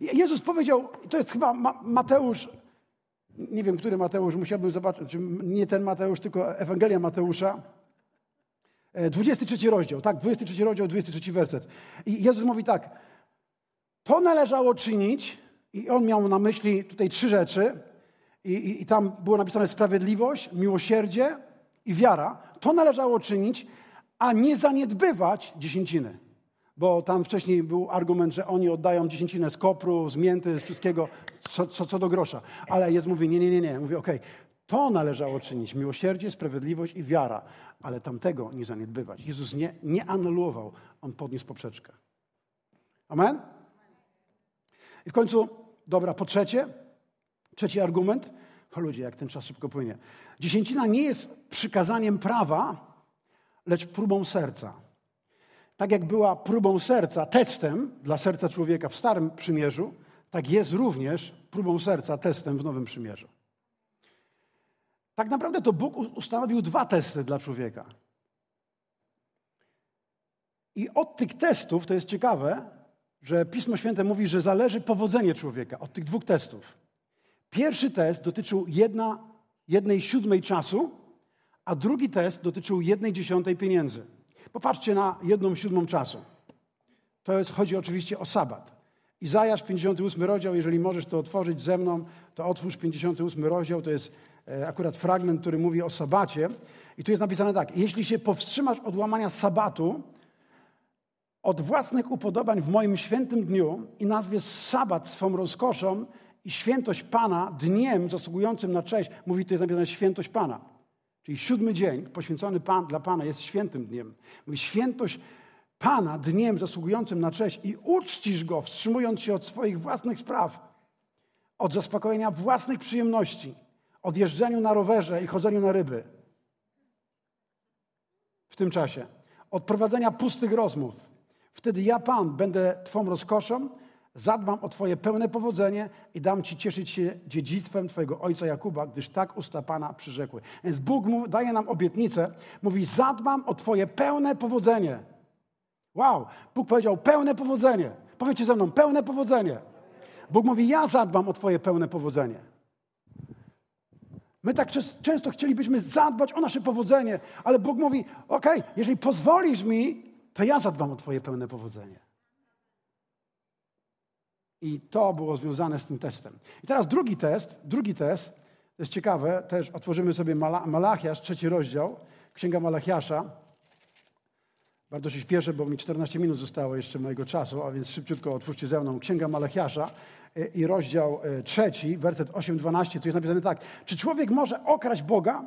Jezus powiedział, to jest chyba Mateusz, nie wiem, który Mateusz, musiałbym zobaczyć, nie ten Mateusz, tylko Ewangelia Mateusza. 23 e, rozdział, tak, 23 rozdział, 23 werset. I Jezus mówi tak, to należało czynić, i on miał na myśli tutaj trzy rzeczy, i, i, i tam było napisane sprawiedliwość, miłosierdzie i wiara. To należało czynić, a nie zaniedbywać dziesięciny. Bo tam wcześniej był argument, że oni oddają dziesięcinę z kopru, z mięty, z wszystkiego, co, co, co do grosza. Ale Jezus mówi, nie, nie, nie, nie. Mówi, okej, okay, to należało czynić. Miłosierdzie, sprawiedliwość i wiara. Ale tamtego nie zaniedbywać. Jezus nie, nie anulował. On podniósł poprzeczkę. Amen? I w końcu, dobra, po trzecie, Trzeci argument. O ludzie, jak ten czas szybko płynie. Dziesięcina nie jest przykazaniem prawa, lecz próbą serca. Tak jak była próbą serca, testem dla serca człowieka w Starym Przymierzu, tak jest również próbą serca, testem w Nowym Przymierzu. Tak naprawdę to Bóg ustanowił dwa testy dla człowieka. I od tych testów, to jest ciekawe, że Pismo Święte mówi, że zależy powodzenie człowieka od tych dwóch testów. Pierwszy test dotyczył jedna, jednej siódmej czasu, a drugi test dotyczył jednej dziesiątej pieniędzy. Popatrzcie na jedną siódmą czasu. To jest, chodzi oczywiście o sabat. Izajasz 58 rozdział, jeżeli możesz to otworzyć ze mną, to otwórz 58 rozdział, to jest e, akurat fragment, który mówi o sabacie. I tu jest napisane tak, jeśli się powstrzymasz od łamania sabatu, od własnych upodobań w moim świętym dniu i nazwiesz sabat swą rozkoszą i świętość Pana dniem zasługującym na cześć, mówi to jest napisane świętość Pana. Czyli siódmy dzień poświęcony Pan, dla Pana jest świętym dniem. Mówi świętość Pana dniem zasługującym na cześć i uczcisz Go, wstrzymując się od swoich własnych spraw, od zaspokojenia własnych przyjemności, od jeżdżenia na rowerze i chodzeniu na ryby. W tym czasie. Od prowadzenia pustych rozmów. Wtedy ja, Pan, będę Twą rozkoszą, zadbam o Twoje pełne powodzenie i dam Ci cieszyć się dziedzictwem Twojego ojca Jakuba, gdyż tak usta Pana przyrzekły. Więc Bóg daje nam obietnicę, mówi: Zadbam o Twoje pełne powodzenie. Wow, Bóg powiedział pełne powodzenie. Powiedzcie ze mną, pełne powodzenie. Bóg mówi, ja zadbam o Twoje pełne powodzenie. My tak często chcielibyśmy zadbać o nasze powodzenie, ale Bóg mówi, ok, jeżeli pozwolisz mi, to ja zadbam o Twoje pełne powodzenie. I to było związane z tym testem. I teraz drugi test, drugi test, to jest ciekawe, też otworzymy sobie Malachiasz, trzeci rozdział, Księga Malachiasza. Bardzo się śpieszę, bo mi 14 minut zostało jeszcze mojego czasu, a więc szybciutko otwórzcie ze mną Księga Malachiasza e, i rozdział e, trzeci, werset 8-12, tu jest napisane tak. Czy człowiek może okraść Boga?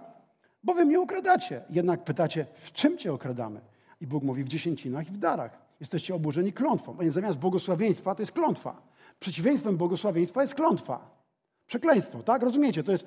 Bo wy mnie okradacie. Jednak pytacie, w czym cię okradamy? I Bóg mówi w dziesięcinach i w darach. Jesteście oburzeni klątwą. A więc zamiast błogosławieństwa to jest klątwa. Przeciwieństwem błogosławieństwa jest klątwa. Przekleństwo, tak? Rozumiecie? To jest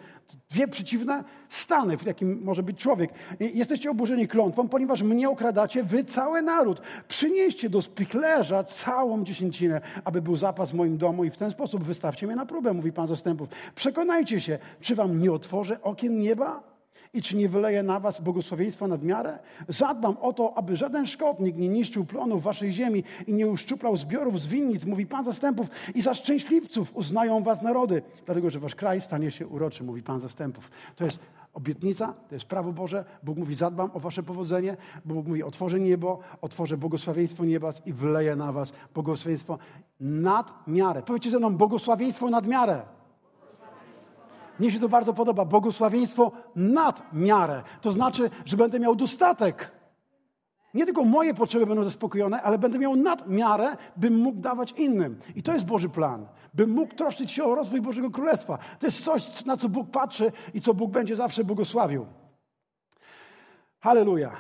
dwie przeciwne stany, w jakim może być człowiek. Jesteście oburzeni klątwą, ponieważ mnie okradacie, wy cały naród. Przynieście do spichlerza całą dziesięcinę, aby był zapas w moim domu i w ten sposób wystawcie mnie na próbę, mówi Pan zastępów. Przekonajcie się, czy wam nie otworzę okien nieba? I czy nie wyleję na was błogosławieństwa nad miarę? Zadbam o to, aby żaden szkodnik nie niszczył plonów waszej ziemi i nie uszczuplał zbiorów z winnic, mówi Pan zastępów. I za szczęśliwców uznają was narody, dlatego że wasz kraj stanie się uroczy, mówi Pan zastępów. To jest obietnica, to jest prawo Boże. Bóg mówi, zadbam o wasze powodzenie. Bóg mówi, otworzę niebo, otworzę błogosławieństwo nieba i wyleję na was błogosławieństwo nad miarę. Powiedzcie ze mną, błogosławieństwo nad miarę. Mnie się to bardzo podoba. Błogosławieństwo nad miarę. To znaczy, że będę miał dostatek. Nie tylko moje potrzeby będą zaspokojone, ale będę miał nad miarę, bym mógł dawać innym. I to jest Boży plan. Bym mógł troszczyć się o rozwój Bożego Królestwa. To jest coś, na co Bóg patrzy i co Bóg będzie zawsze błogosławił. Halleluja.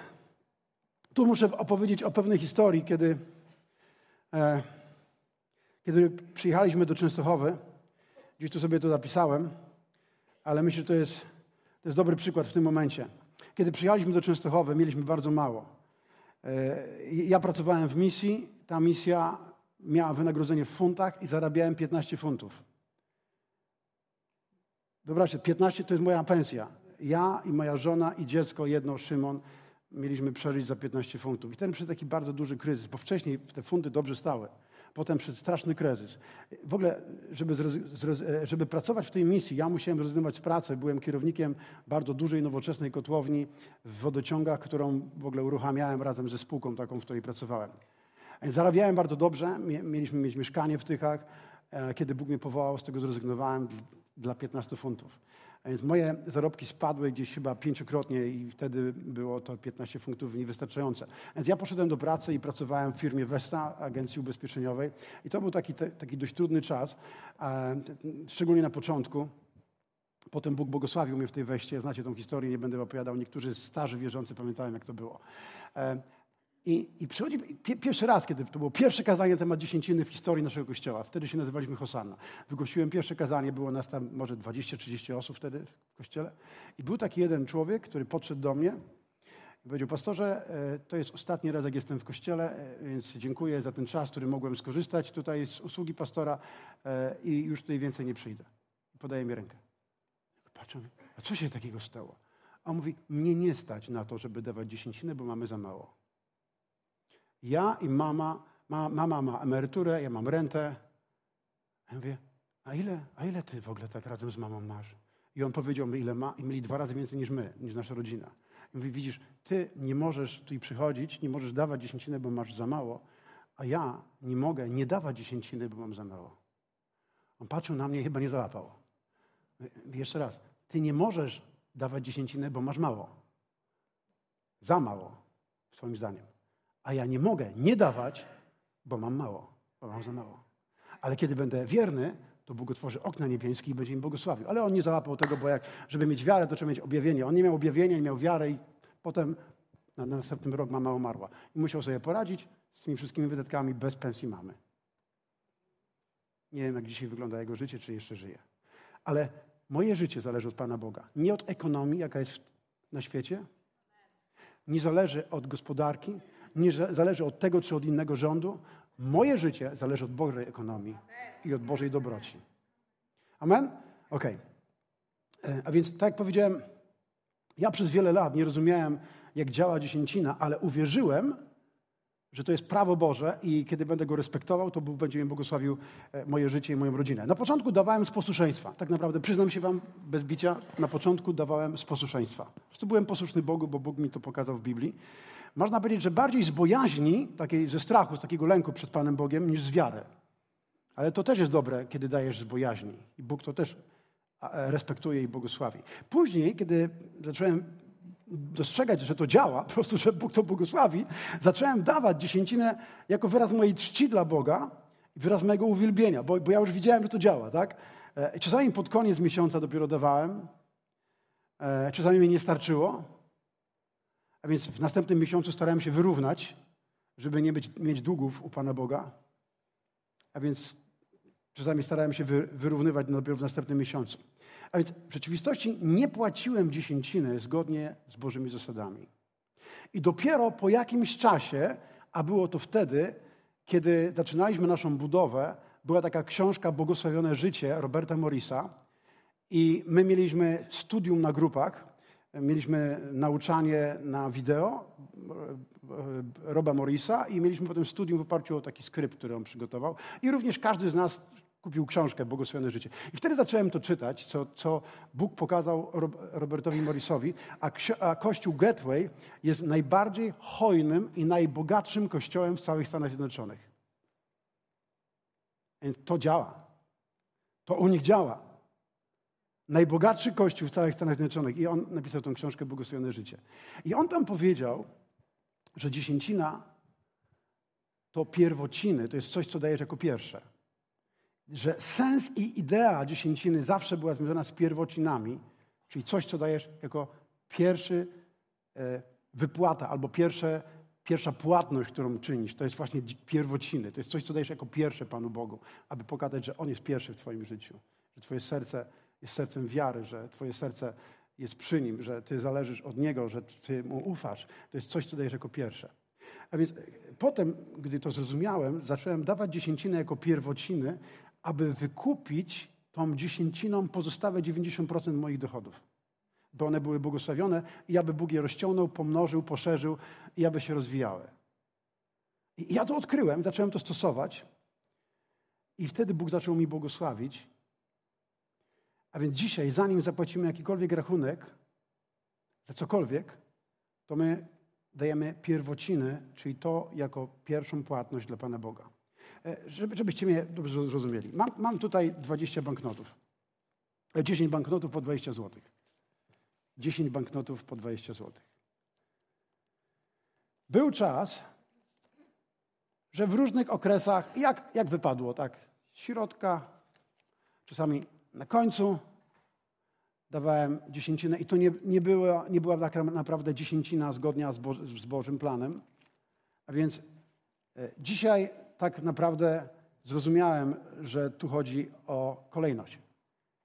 Tu muszę opowiedzieć o pewnej historii, kiedy, e, kiedy przyjechaliśmy do Częstochowy. Gdzieś tu sobie to zapisałem ale myślę, że to jest, to jest dobry przykład w tym momencie. Kiedy przyjechaliśmy do Częstochowy, mieliśmy bardzo mało. E, ja pracowałem w misji, ta misja miała wynagrodzenie w funtach i zarabiałem 15 funtów. Wyobraźcie, 15 to jest moja pensja. Ja i moja żona i dziecko, jedno, Szymon, mieliśmy przeżyć za 15 funtów. I ten przy taki bardzo duży kryzys, bo wcześniej te funty dobrze stały potem przed straszny kryzys. W ogóle, żeby, żeby pracować w tej misji, ja musiałem zrezygnować z pracy. Byłem kierownikiem bardzo dużej, nowoczesnej kotłowni w wodociągach, którą w ogóle uruchamiałem razem ze spółką taką, w której pracowałem. Zarabiałem bardzo dobrze, mieliśmy mieć mieszkanie w Tychach. E, kiedy Bóg mnie powołał, z tego zrezygnowałem dla 15 funtów. A więc moje zarobki spadły gdzieś chyba pięciokrotnie i wtedy było to 15 funtów niewystarczające. Więc ja poszedłem do pracy i pracowałem w firmie Vesta, agencji ubezpieczeniowej. I to był taki, taki dość trudny czas, szczególnie na początku. Potem Bóg błogosławił mnie w tej weście. Znacie tą historię, nie będę opowiadał. Niektórzy starzy wierzący pamiętają, jak to było. I, I przychodzi pierwszy raz, kiedy to było pierwsze kazanie na temat dziesięciny w historii naszego kościoła. Wtedy się nazywaliśmy Hosanna. Wygłosiłem pierwsze kazanie, było nas tam może 20-30 osób wtedy w kościele. I był taki jeden człowiek, który podszedł do mnie i powiedział, pastorze, e, to jest ostatni raz, jak jestem w kościele, e, więc dziękuję za ten czas, który mogłem skorzystać tutaj z usługi pastora e, i już tutaj więcej nie przyjdę. Podaje mi rękę. Patrzę, a co się takiego stało? A on mówi, mnie nie stać na to, żeby dawać dziesięcinę, bo mamy za mało. Ja i mama ma, mama ma emeryturę, ja mam rentę. Ja mówię, a ile, a ile ty w ogóle tak razem z mamą masz? I on powiedział mi, ile ma, i mieli dwa razy więcej niż my, niż nasza rodzina. I mówi, widzisz, ty nie możesz tutaj przychodzić, nie możesz dawać dziesięciny, bo masz za mało, a ja nie mogę nie dawać dziesięciny, bo mam za mało. On patrzył na mnie i chyba nie załapał. Jeszcze raz, ty nie możesz dawać dziesięciny, bo masz mało. Za mało, swoim zdaniem. A ja nie mogę nie dawać, bo mam mało, bo mam za mało. Ale kiedy będę wierny, to Bóg otworzy okna niebieskie i będzie im błogosławił. Ale on nie załapał tego, bo jak, żeby mieć wiarę, to trzeba mieć objawienie. On nie miał objawienia, nie miał wiary i potem na, na następnym rok mama umarła. I musiał sobie poradzić z tymi wszystkimi wydatkami bez pensji mamy. Nie wiem, jak dzisiaj wygląda jego życie, czy jeszcze żyje. Ale moje życie zależy od Pana Boga. Nie od ekonomii, jaka jest na świecie. Nie zależy od gospodarki. Nie zależy od tego, czy od innego rządu. Moje życie zależy od Bożej ekonomii i od Bożej dobroci. Amen? Okej. Okay. A więc, tak jak powiedziałem, ja przez wiele lat nie rozumiałem, jak działa dziesięcina, ale uwierzyłem, że to jest prawo Boże i kiedy będę go respektował, to Bóg będzie mi błogosławił e, moje życie i moją rodzinę. Na początku dawałem z posłuszeństwa. Tak naprawdę, przyznam się wam bez bicia, na początku dawałem z posłuszeństwa. Po byłem posłuszny Bogu, bo Bóg mi to pokazał w Biblii. Można powiedzieć, że bardziej z bojaźni, takiej, ze strachu, z takiego lęku przed Panem Bogiem, niż z wiary. Ale to też jest dobre, kiedy dajesz z bojaźni. I Bóg to też e, respektuje i błogosławi. Później, kiedy zacząłem dostrzegać, że to działa, *laughs* po prostu, że Bóg to błogosławi, zacząłem dawać dziesięcinę jako wyraz mojej czci dla Boga i wyraz mojego uwielbienia, bo, bo ja już widziałem, że to działa, tak? E, czasami pod koniec miesiąca dopiero dawałem, e, czasami mi nie starczyło, a więc w następnym miesiącu starałem się wyrównać, żeby nie być, mieć długów u Pana Boga, a więc czasami starałem się wyrównywać dopiero w następnym miesiącu. A więc w rzeczywistości nie płaciłem dziesięciny zgodnie z Bożymi zasadami. I dopiero po jakimś czasie, a było to wtedy, kiedy zaczynaliśmy naszą budowę, była taka książka Błogosławione życie Roberta Morisa i my mieliśmy studium na grupach, mieliśmy nauczanie na wideo Roba Morisa i mieliśmy potem studium w oparciu o taki skrypt, który on przygotował. I również każdy z nas kupił książkę Błogosławione życie. I wtedy zacząłem to czytać, co, co Bóg pokazał Robertowi Morrisowi, a, a Kościół Gateway jest najbardziej hojnym i najbogatszym kościołem w całych Stanach Zjednoczonych. Więc to działa. To u nich działa. Najbogatszy kościół w całych Stanach Zjednoczonych. I on napisał tę książkę Błogosławione życie. I on tam powiedział, że dziesięcina to pierwociny, to jest coś, co dajesz jako pierwsze że sens i idea dziesięciny zawsze była związana z pierwocinami, czyli coś, co dajesz jako pierwszy e, wypłata albo pierwsze, pierwsza płatność, którą czynisz. To jest właśnie pierwociny. To jest coś, co dajesz jako pierwsze Panu Bogu, aby pokazać, że On jest pierwszy w Twoim życiu. Że Twoje serce jest sercem wiary, że Twoje serce jest przy Nim, że Ty zależysz od Niego, że Ty Mu ufasz. To jest coś, co dajesz jako pierwsze. A więc e, potem, gdy to zrozumiałem, zacząłem dawać dziesięcinę jako pierwociny, aby wykupić tą dziesięciną pozostałe 90% moich dochodów. By one były błogosławione i aby Bóg je rozciągnął, pomnożył, poszerzył i aby się rozwijały. I ja to odkryłem, zacząłem to stosować i wtedy Bóg zaczął mi błogosławić. A więc dzisiaj, zanim zapłacimy jakikolwiek rachunek za cokolwiek, to my dajemy pierwociny, czyli to jako pierwszą płatność dla Pana Boga. E, żeby, żebyście mnie dobrze zrozumieli. Mam, mam tutaj 20 banknotów. 10 e, banknotów po 20 zł. 10 banknotów po 20 zł. Był czas, że w różnych okresach, jak, jak wypadło, tak? Środka, czasami na końcu dawałem dziesięcinę i to nie, nie, była, nie była tak naprawdę dziesięcina zgodnia z, Bo, z Bożym planem. A więc e, dzisiaj tak naprawdę zrozumiałem, że tu chodzi o kolejność.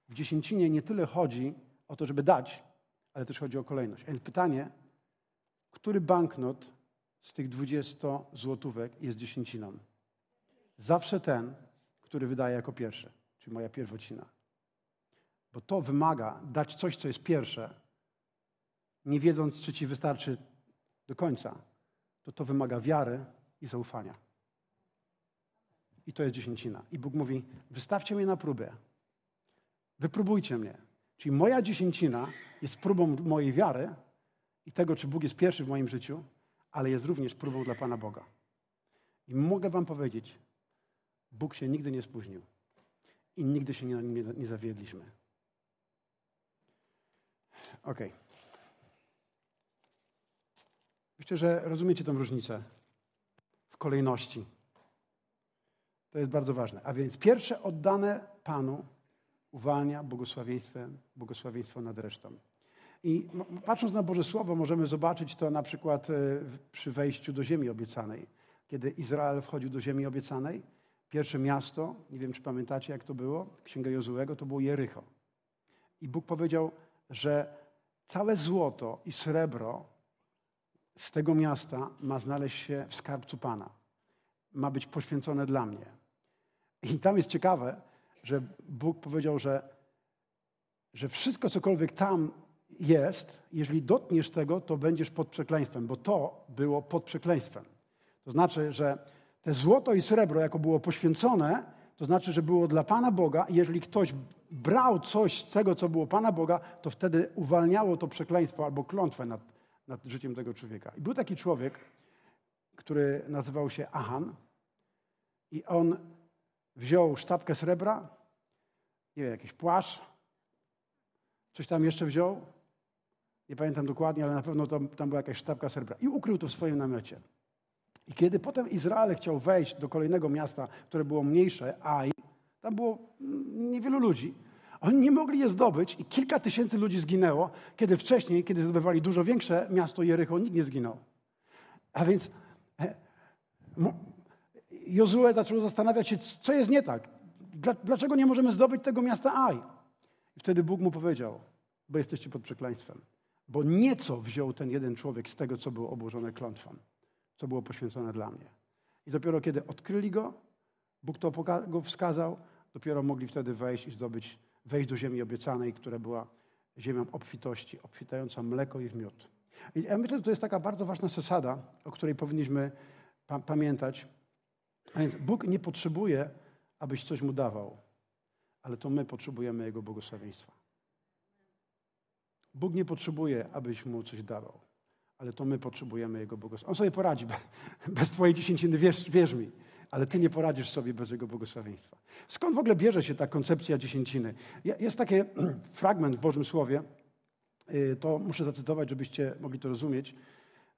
W dziesięcinie nie tyle chodzi o to, żeby dać, ale też chodzi o kolejność. Więc pytanie, który banknot z tych 20 złotówek jest dziesięciną? Zawsze ten, który wydaje jako pierwszy, czyli moja pierwocina. Bo to wymaga dać coś, co jest pierwsze, nie wiedząc, czy ci wystarczy do końca. To to wymaga wiary i zaufania. I to jest dziesięcina. I Bóg mówi, wystawcie mnie na próbę. Wypróbujcie mnie. Czyli moja dziesięcina jest próbą mojej wiary i tego, czy Bóg jest pierwszy w moim życiu, ale jest również próbą dla Pana Boga. I mogę Wam powiedzieć, Bóg się nigdy nie spóźnił i nigdy się nie, nie, nie zawiedliśmy. Ok. Myślę, że rozumiecie tę różnicę w kolejności. To jest bardzo ważne. A więc pierwsze oddane Panu uwalnia błogosławieństwem, błogosławieństwo nad resztą. I patrząc na Boże Słowo, możemy zobaczyć to na przykład e, przy wejściu do ziemi obiecanej. Kiedy Izrael wchodził do ziemi obiecanej, pierwsze miasto, nie wiem czy pamiętacie jak to było, Księga Jozułego, to było Jericho. I Bóg powiedział, że całe złoto i srebro z tego miasta ma znaleźć się w skarbcu Pana. Ma być poświęcone dla mnie. I tam jest ciekawe, że Bóg powiedział, że, że wszystko, cokolwiek tam jest, jeżeli dotkniesz tego, to będziesz pod przekleństwem, bo to było pod przekleństwem. To znaczy, że te złoto i srebro, jako było poświęcone, to znaczy, że było dla Pana Boga i jeżeli ktoś brał coś z tego, co było Pana Boga, to wtedy uwalniało to przekleństwo albo klątwę nad, nad życiem tego człowieka. I był taki człowiek, który nazywał się Ahan i on wziął sztabkę srebra, nie wiem, jakiś płaszcz, coś tam jeszcze wziął, nie pamiętam dokładnie, ale na pewno tam, tam była jakaś sztabka srebra i ukrył to w swoim namiocie. I kiedy potem Izrael chciał wejść do kolejnego miasta, które było mniejsze, Aj, tam było niewielu ludzi, oni nie mogli je zdobyć i kilka tysięcy ludzi zginęło, kiedy wcześniej, kiedy zdobywali dużo większe miasto Jericho, nikt nie zginął. A więc e, Jozue zaczął zastanawiać się, co jest nie tak. Dlaczego nie możemy zdobyć tego miasta Aj? I wtedy Bóg mu powiedział, bo jesteście pod przekleństwem. Bo nieco wziął ten jeden człowiek z tego, co było obłożone klątwą, co było poświęcone dla mnie. I dopiero kiedy odkryli go, Bóg to go wskazał, dopiero mogli wtedy wejść i zdobyć, wejść do ziemi obiecanej, która była ziemią obfitości, obfitająca mleko i w miód. I ja myślę, że to jest taka bardzo ważna zasada, o której powinniśmy pa pamiętać. A więc Bóg nie potrzebuje, abyś coś mu dawał, ale to my potrzebujemy Jego błogosławieństwa. Bóg nie potrzebuje, abyś mu coś dawał, ale to my potrzebujemy Jego błogosławieństwa. On sobie poradzi bez Twojej dziesięciny, wierz, wierz mi, ale Ty nie poradzisz sobie bez Jego błogosławieństwa. Skąd w ogóle bierze się ta koncepcja dziesięciny? Jest taki *clears throat* fragment w Bożym Słowie, y, to muszę zacytować, żebyście mogli to rozumieć.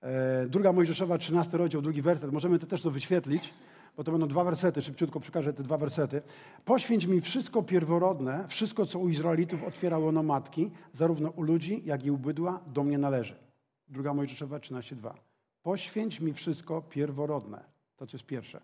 E, druga Mojżeszowa, 13 rozdział, drugi werset. Możemy to też to wyświetlić bo to będą dwa wersety, szybciutko przekażę te dwa wersety. Poświęć mi wszystko pierworodne, wszystko, co u Izraelitów otwierało no matki, zarówno u ludzi, jak i u bydła, do mnie należy. Druga Mojżeszowa 13:2. Poświęć mi wszystko pierworodne. To, co jest pierwsze.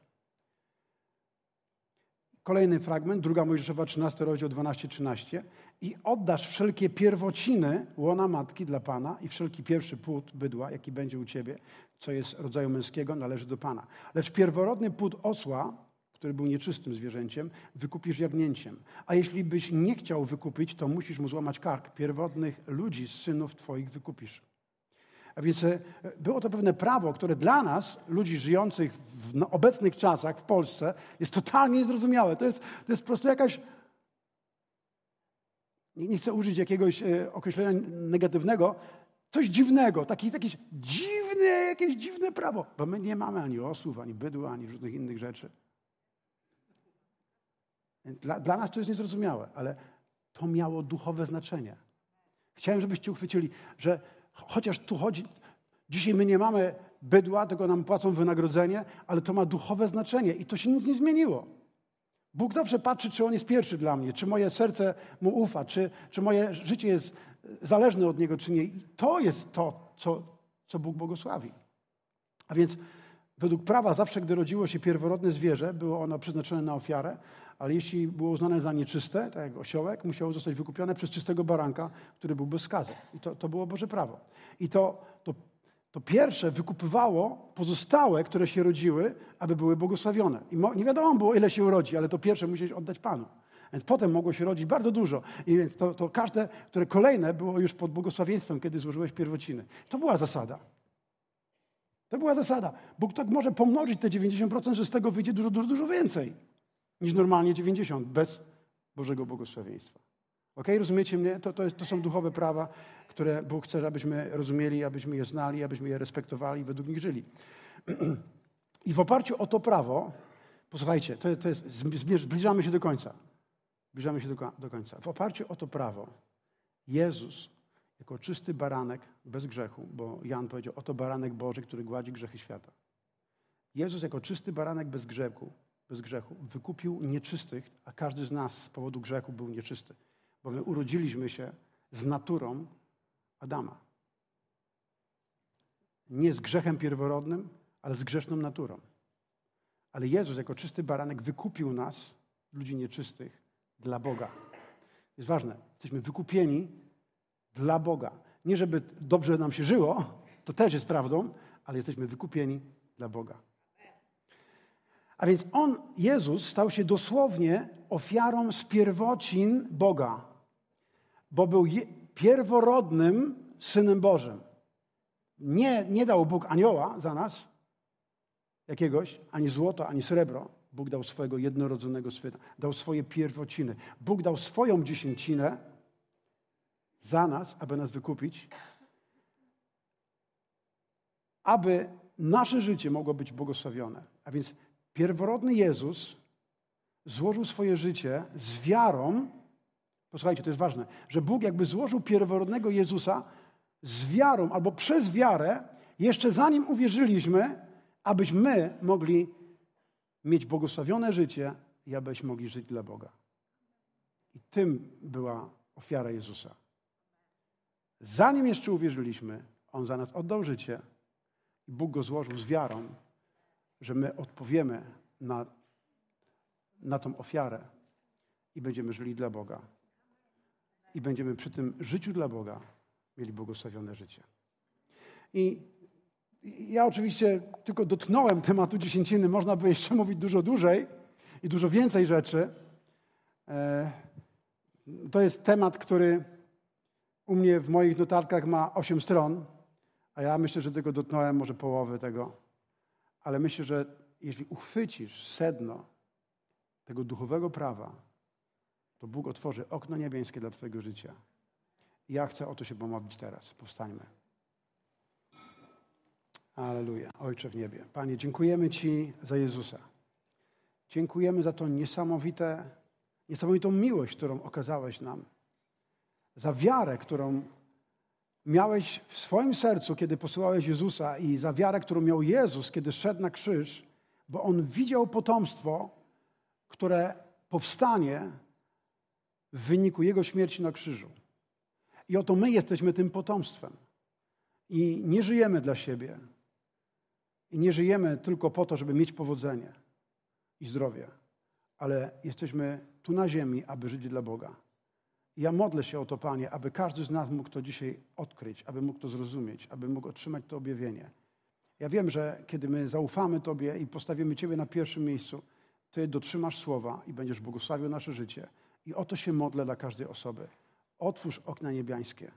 Kolejny fragment, druga Mojżeszowa 13, rozdział 12-13. I oddasz wszelkie pierwociny łona matki dla Pana i wszelki pierwszy płód bydła, jaki będzie u Ciebie, co jest rodzaju męskiego, należy do Pana. Lecz pierworodny płód osła, który był nieczystym zwierzęciem, wykupisz jagnięciem. A jeśli byś nie chciał wykupić, to musisz mu złamać kark. Pierwotnych ludzi, synów Twoich wykupisz. A więc e, było to pewne prawo, które dla nas, ludzi żyjących w obecnych czasach w Polsce, jest totalnie niezrozumiałe. To jest, to jest po prostu jakaś. Nie chcę użyć jakiegoś e, określenia negatywnego, coś dziwnego, taki, jakieś dziwne, jakieś dziwne prawo. Bo my nie mamy ani osłów, ani bydła, ani różnych innych rzeczy. Dla, dla nas to jest niezrozumiałe, ale to miało duchowe znaczenie. Chciałem, żebyście uchwycili, że chociaż tu chodzi, dzisiaj my nie mamy bydła, tylko nam płacą wynagrodzenie, ale to ma duchowe znaczenie i to się nic nie zmieniło. Bóg zawsze patrzy, czy On jest pierwszy dla mnie, czy moje serce Mu ufa, czy, czy moje życie jest zależne od Niego, czy nie. I to jest to, co, co Bóg błogosławi. A więc według prawa zawsze, gdy rodziło się pierworodne zwierzę, było ono przeznaczone na ofiarę, ale jeśli było uznane za nieczyste, tak jak osiołek, musiało zostać wykupione przez czystego baranka, który był bez. I to, to było Boże prawo. I to, to, to pierwsze wykupywało pozostałe, które się rodziły, aby były błogosławione. I nie wiadomo było, ile się urodzi, ale to pierwsze musiałeś oddać Panu. Więc potem mogło się rodzić bardzo dużo. I więc to, to każde, które kolejne było już pod błogosławieństwem, kiedy złożyłeś pierwociny. To była zasada. To była zasada. Bóg tak może pomnożyć te 90%, że z tego wyjdzie dużo, dużo, dużo więcej. Niż normalnie 90 bez Bożego błogosławieństwa. Ok, rozumiecie mnie? To, to, jest, to są duchowe prawa, które Bóg chce, abyśmy rozumieli, abyśmy je znali, abyśmy je respektowali i według nich żyli. *clears throat* I w oparciu o to prawo, posłuchajcie, to, to jest, zbliżamy się do końca. Zbliżamy się do, do końca. W oparciu o to prawo, Jezus jako czysty baranek bez grzechu, bo Jan powiedział, oto baranek Boży, który gładzi grzechy świata. Jezus jako czysty baranek bez grzechu, bez grzechu wykupił nieczystych, a każdy z nas z powodu grzechu był nieczysty, bo my urodziliśmy się z naturą Adama. Nie z grzechem pierworodnym, ale z grzeszną naturą. Ale Jezus jako czysty baranek wykupił nas, ludzi nieczystych, dla Boga. Jest ważne, jesteśmy wykupieni dla Boga. Nie żeby dobrze nam się żyło, to też jest prawdą, ale jesteśmy wykupieni dla Boga. A więc On, Jezus, stał się dosłownie ofiarą z pierwocin Boga, bo był pierworodnym Synem Bożym. Nie, nie dał Bóg anioła za nas, jakiegoś, ani złoto, ani srebro. Bóg dał swojego jednorodzonego syna, dał swoje pierwociny. Bóg dał swoją dziesięcinę za nas, aby nas wykupić, aby nasze życie mogło być błogosławione. A więc pierworodny Jezus złożył swoje życie z wiarą. Posłuchajcie, to jest ważne, że Bóg jakby złożył pierworodnego Jezusa z wiarą albo przez wiarę, jeszcze zanim uwierzyliśmy, abyśmy mogli mieć błogosławione życie i abyśmy mogli żyć dla Boga. I tym była ofiara Jezusa. Zanim jeszcze uwierzyliśmy, On za nas oddał życie i Bóg go złożył z wiarą, że my odpowiemy na, na tą ofiarę i będziemy żyli dla Boga. I będziemy przy tym życiu dla Boga mieli błogosławione życie. I ja oczywiście tylko dotknąłem tematu dziesięciny. Można by jeszcze mówić dużo dłużej i dużo więcej rzeczy. E, to jest temat, który u mnie w moich notatkach ma osiem stron, a ja myślę, że tylko dotknąłem może połowy tego. Ale myślę, że jeśli uchwycisz sedno tego duchowego prawa, to Bóg otworzy okno niebieskie dla Twojego życia. I ja chcę o to się pomodlić teraz. Powstańmy. Aleluja. Ojcze w niebie. Panie, dziękujemy Ci za Jezusa. Dziękujemy za tą niesamowite, niesamowitą miłość, którą okazałeś nam. Za wiarę, którą miałeś w swoim sercu, kiedy posyłałeś Jezusa i za wiarę, którą miał Jezus, kiedy szedł na krzyż, bo On widział potomstwo, które powstanie w wyniku Jego śmierci na krzyżu. I oto my jesteśmy tym potomstwem. I nie żyjemy dla siebie, i nie żyjemy tylko po to, żeby mieć powodzenie i zdrowie, ale jesteśmy tu na ziemi, aby żyć dla Boga. Ja modlę się o to, Panie, aby każdy z nas mógł to dzisiaj odkryć, aby mógł to zrozumieć, aby mógł otrzymać to objawienie. Ja wiem, że kiedy my zaufamy Tobie i postawimy Ciebie na pierwszym miejscu, Ty dotrzymasz słowa i będziesz błogosławił nasze życie. I o to się modlę dla każdej osoby. Otwórz okna niebiańskie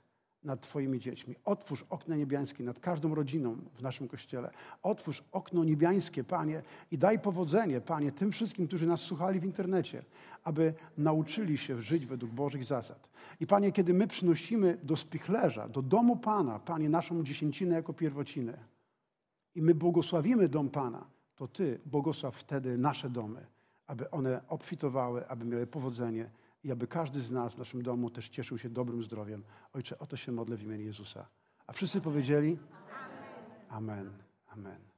nad Twoimi dziećmi. Otwórz okno niebiańskie nad każdą rodziną w naszym kościele. Otwórz okno niebiańskie, Panie, i daj powodzenie, Panie, tym wszystkim, którzy nas słuchali w internecie, aby nauczyli się żyć według Bożych zasad. I Panie, kiedy my przynosimy do spichlerza, do domu Pana, Panie, naszą dziesięcinę jako pierwocinę i my błogosławimy dom Pana, to Ty błogosław wtedy nasze domy, aby one obfitowały, aby miały powodzenie i aby każdy z nas w naszym domu też cieszył się dobrym zdrowiem. Ojcze, o to się modlę w imieniu Jezusa. A wszyscy powiedzieli? Amen. Amen. Amen.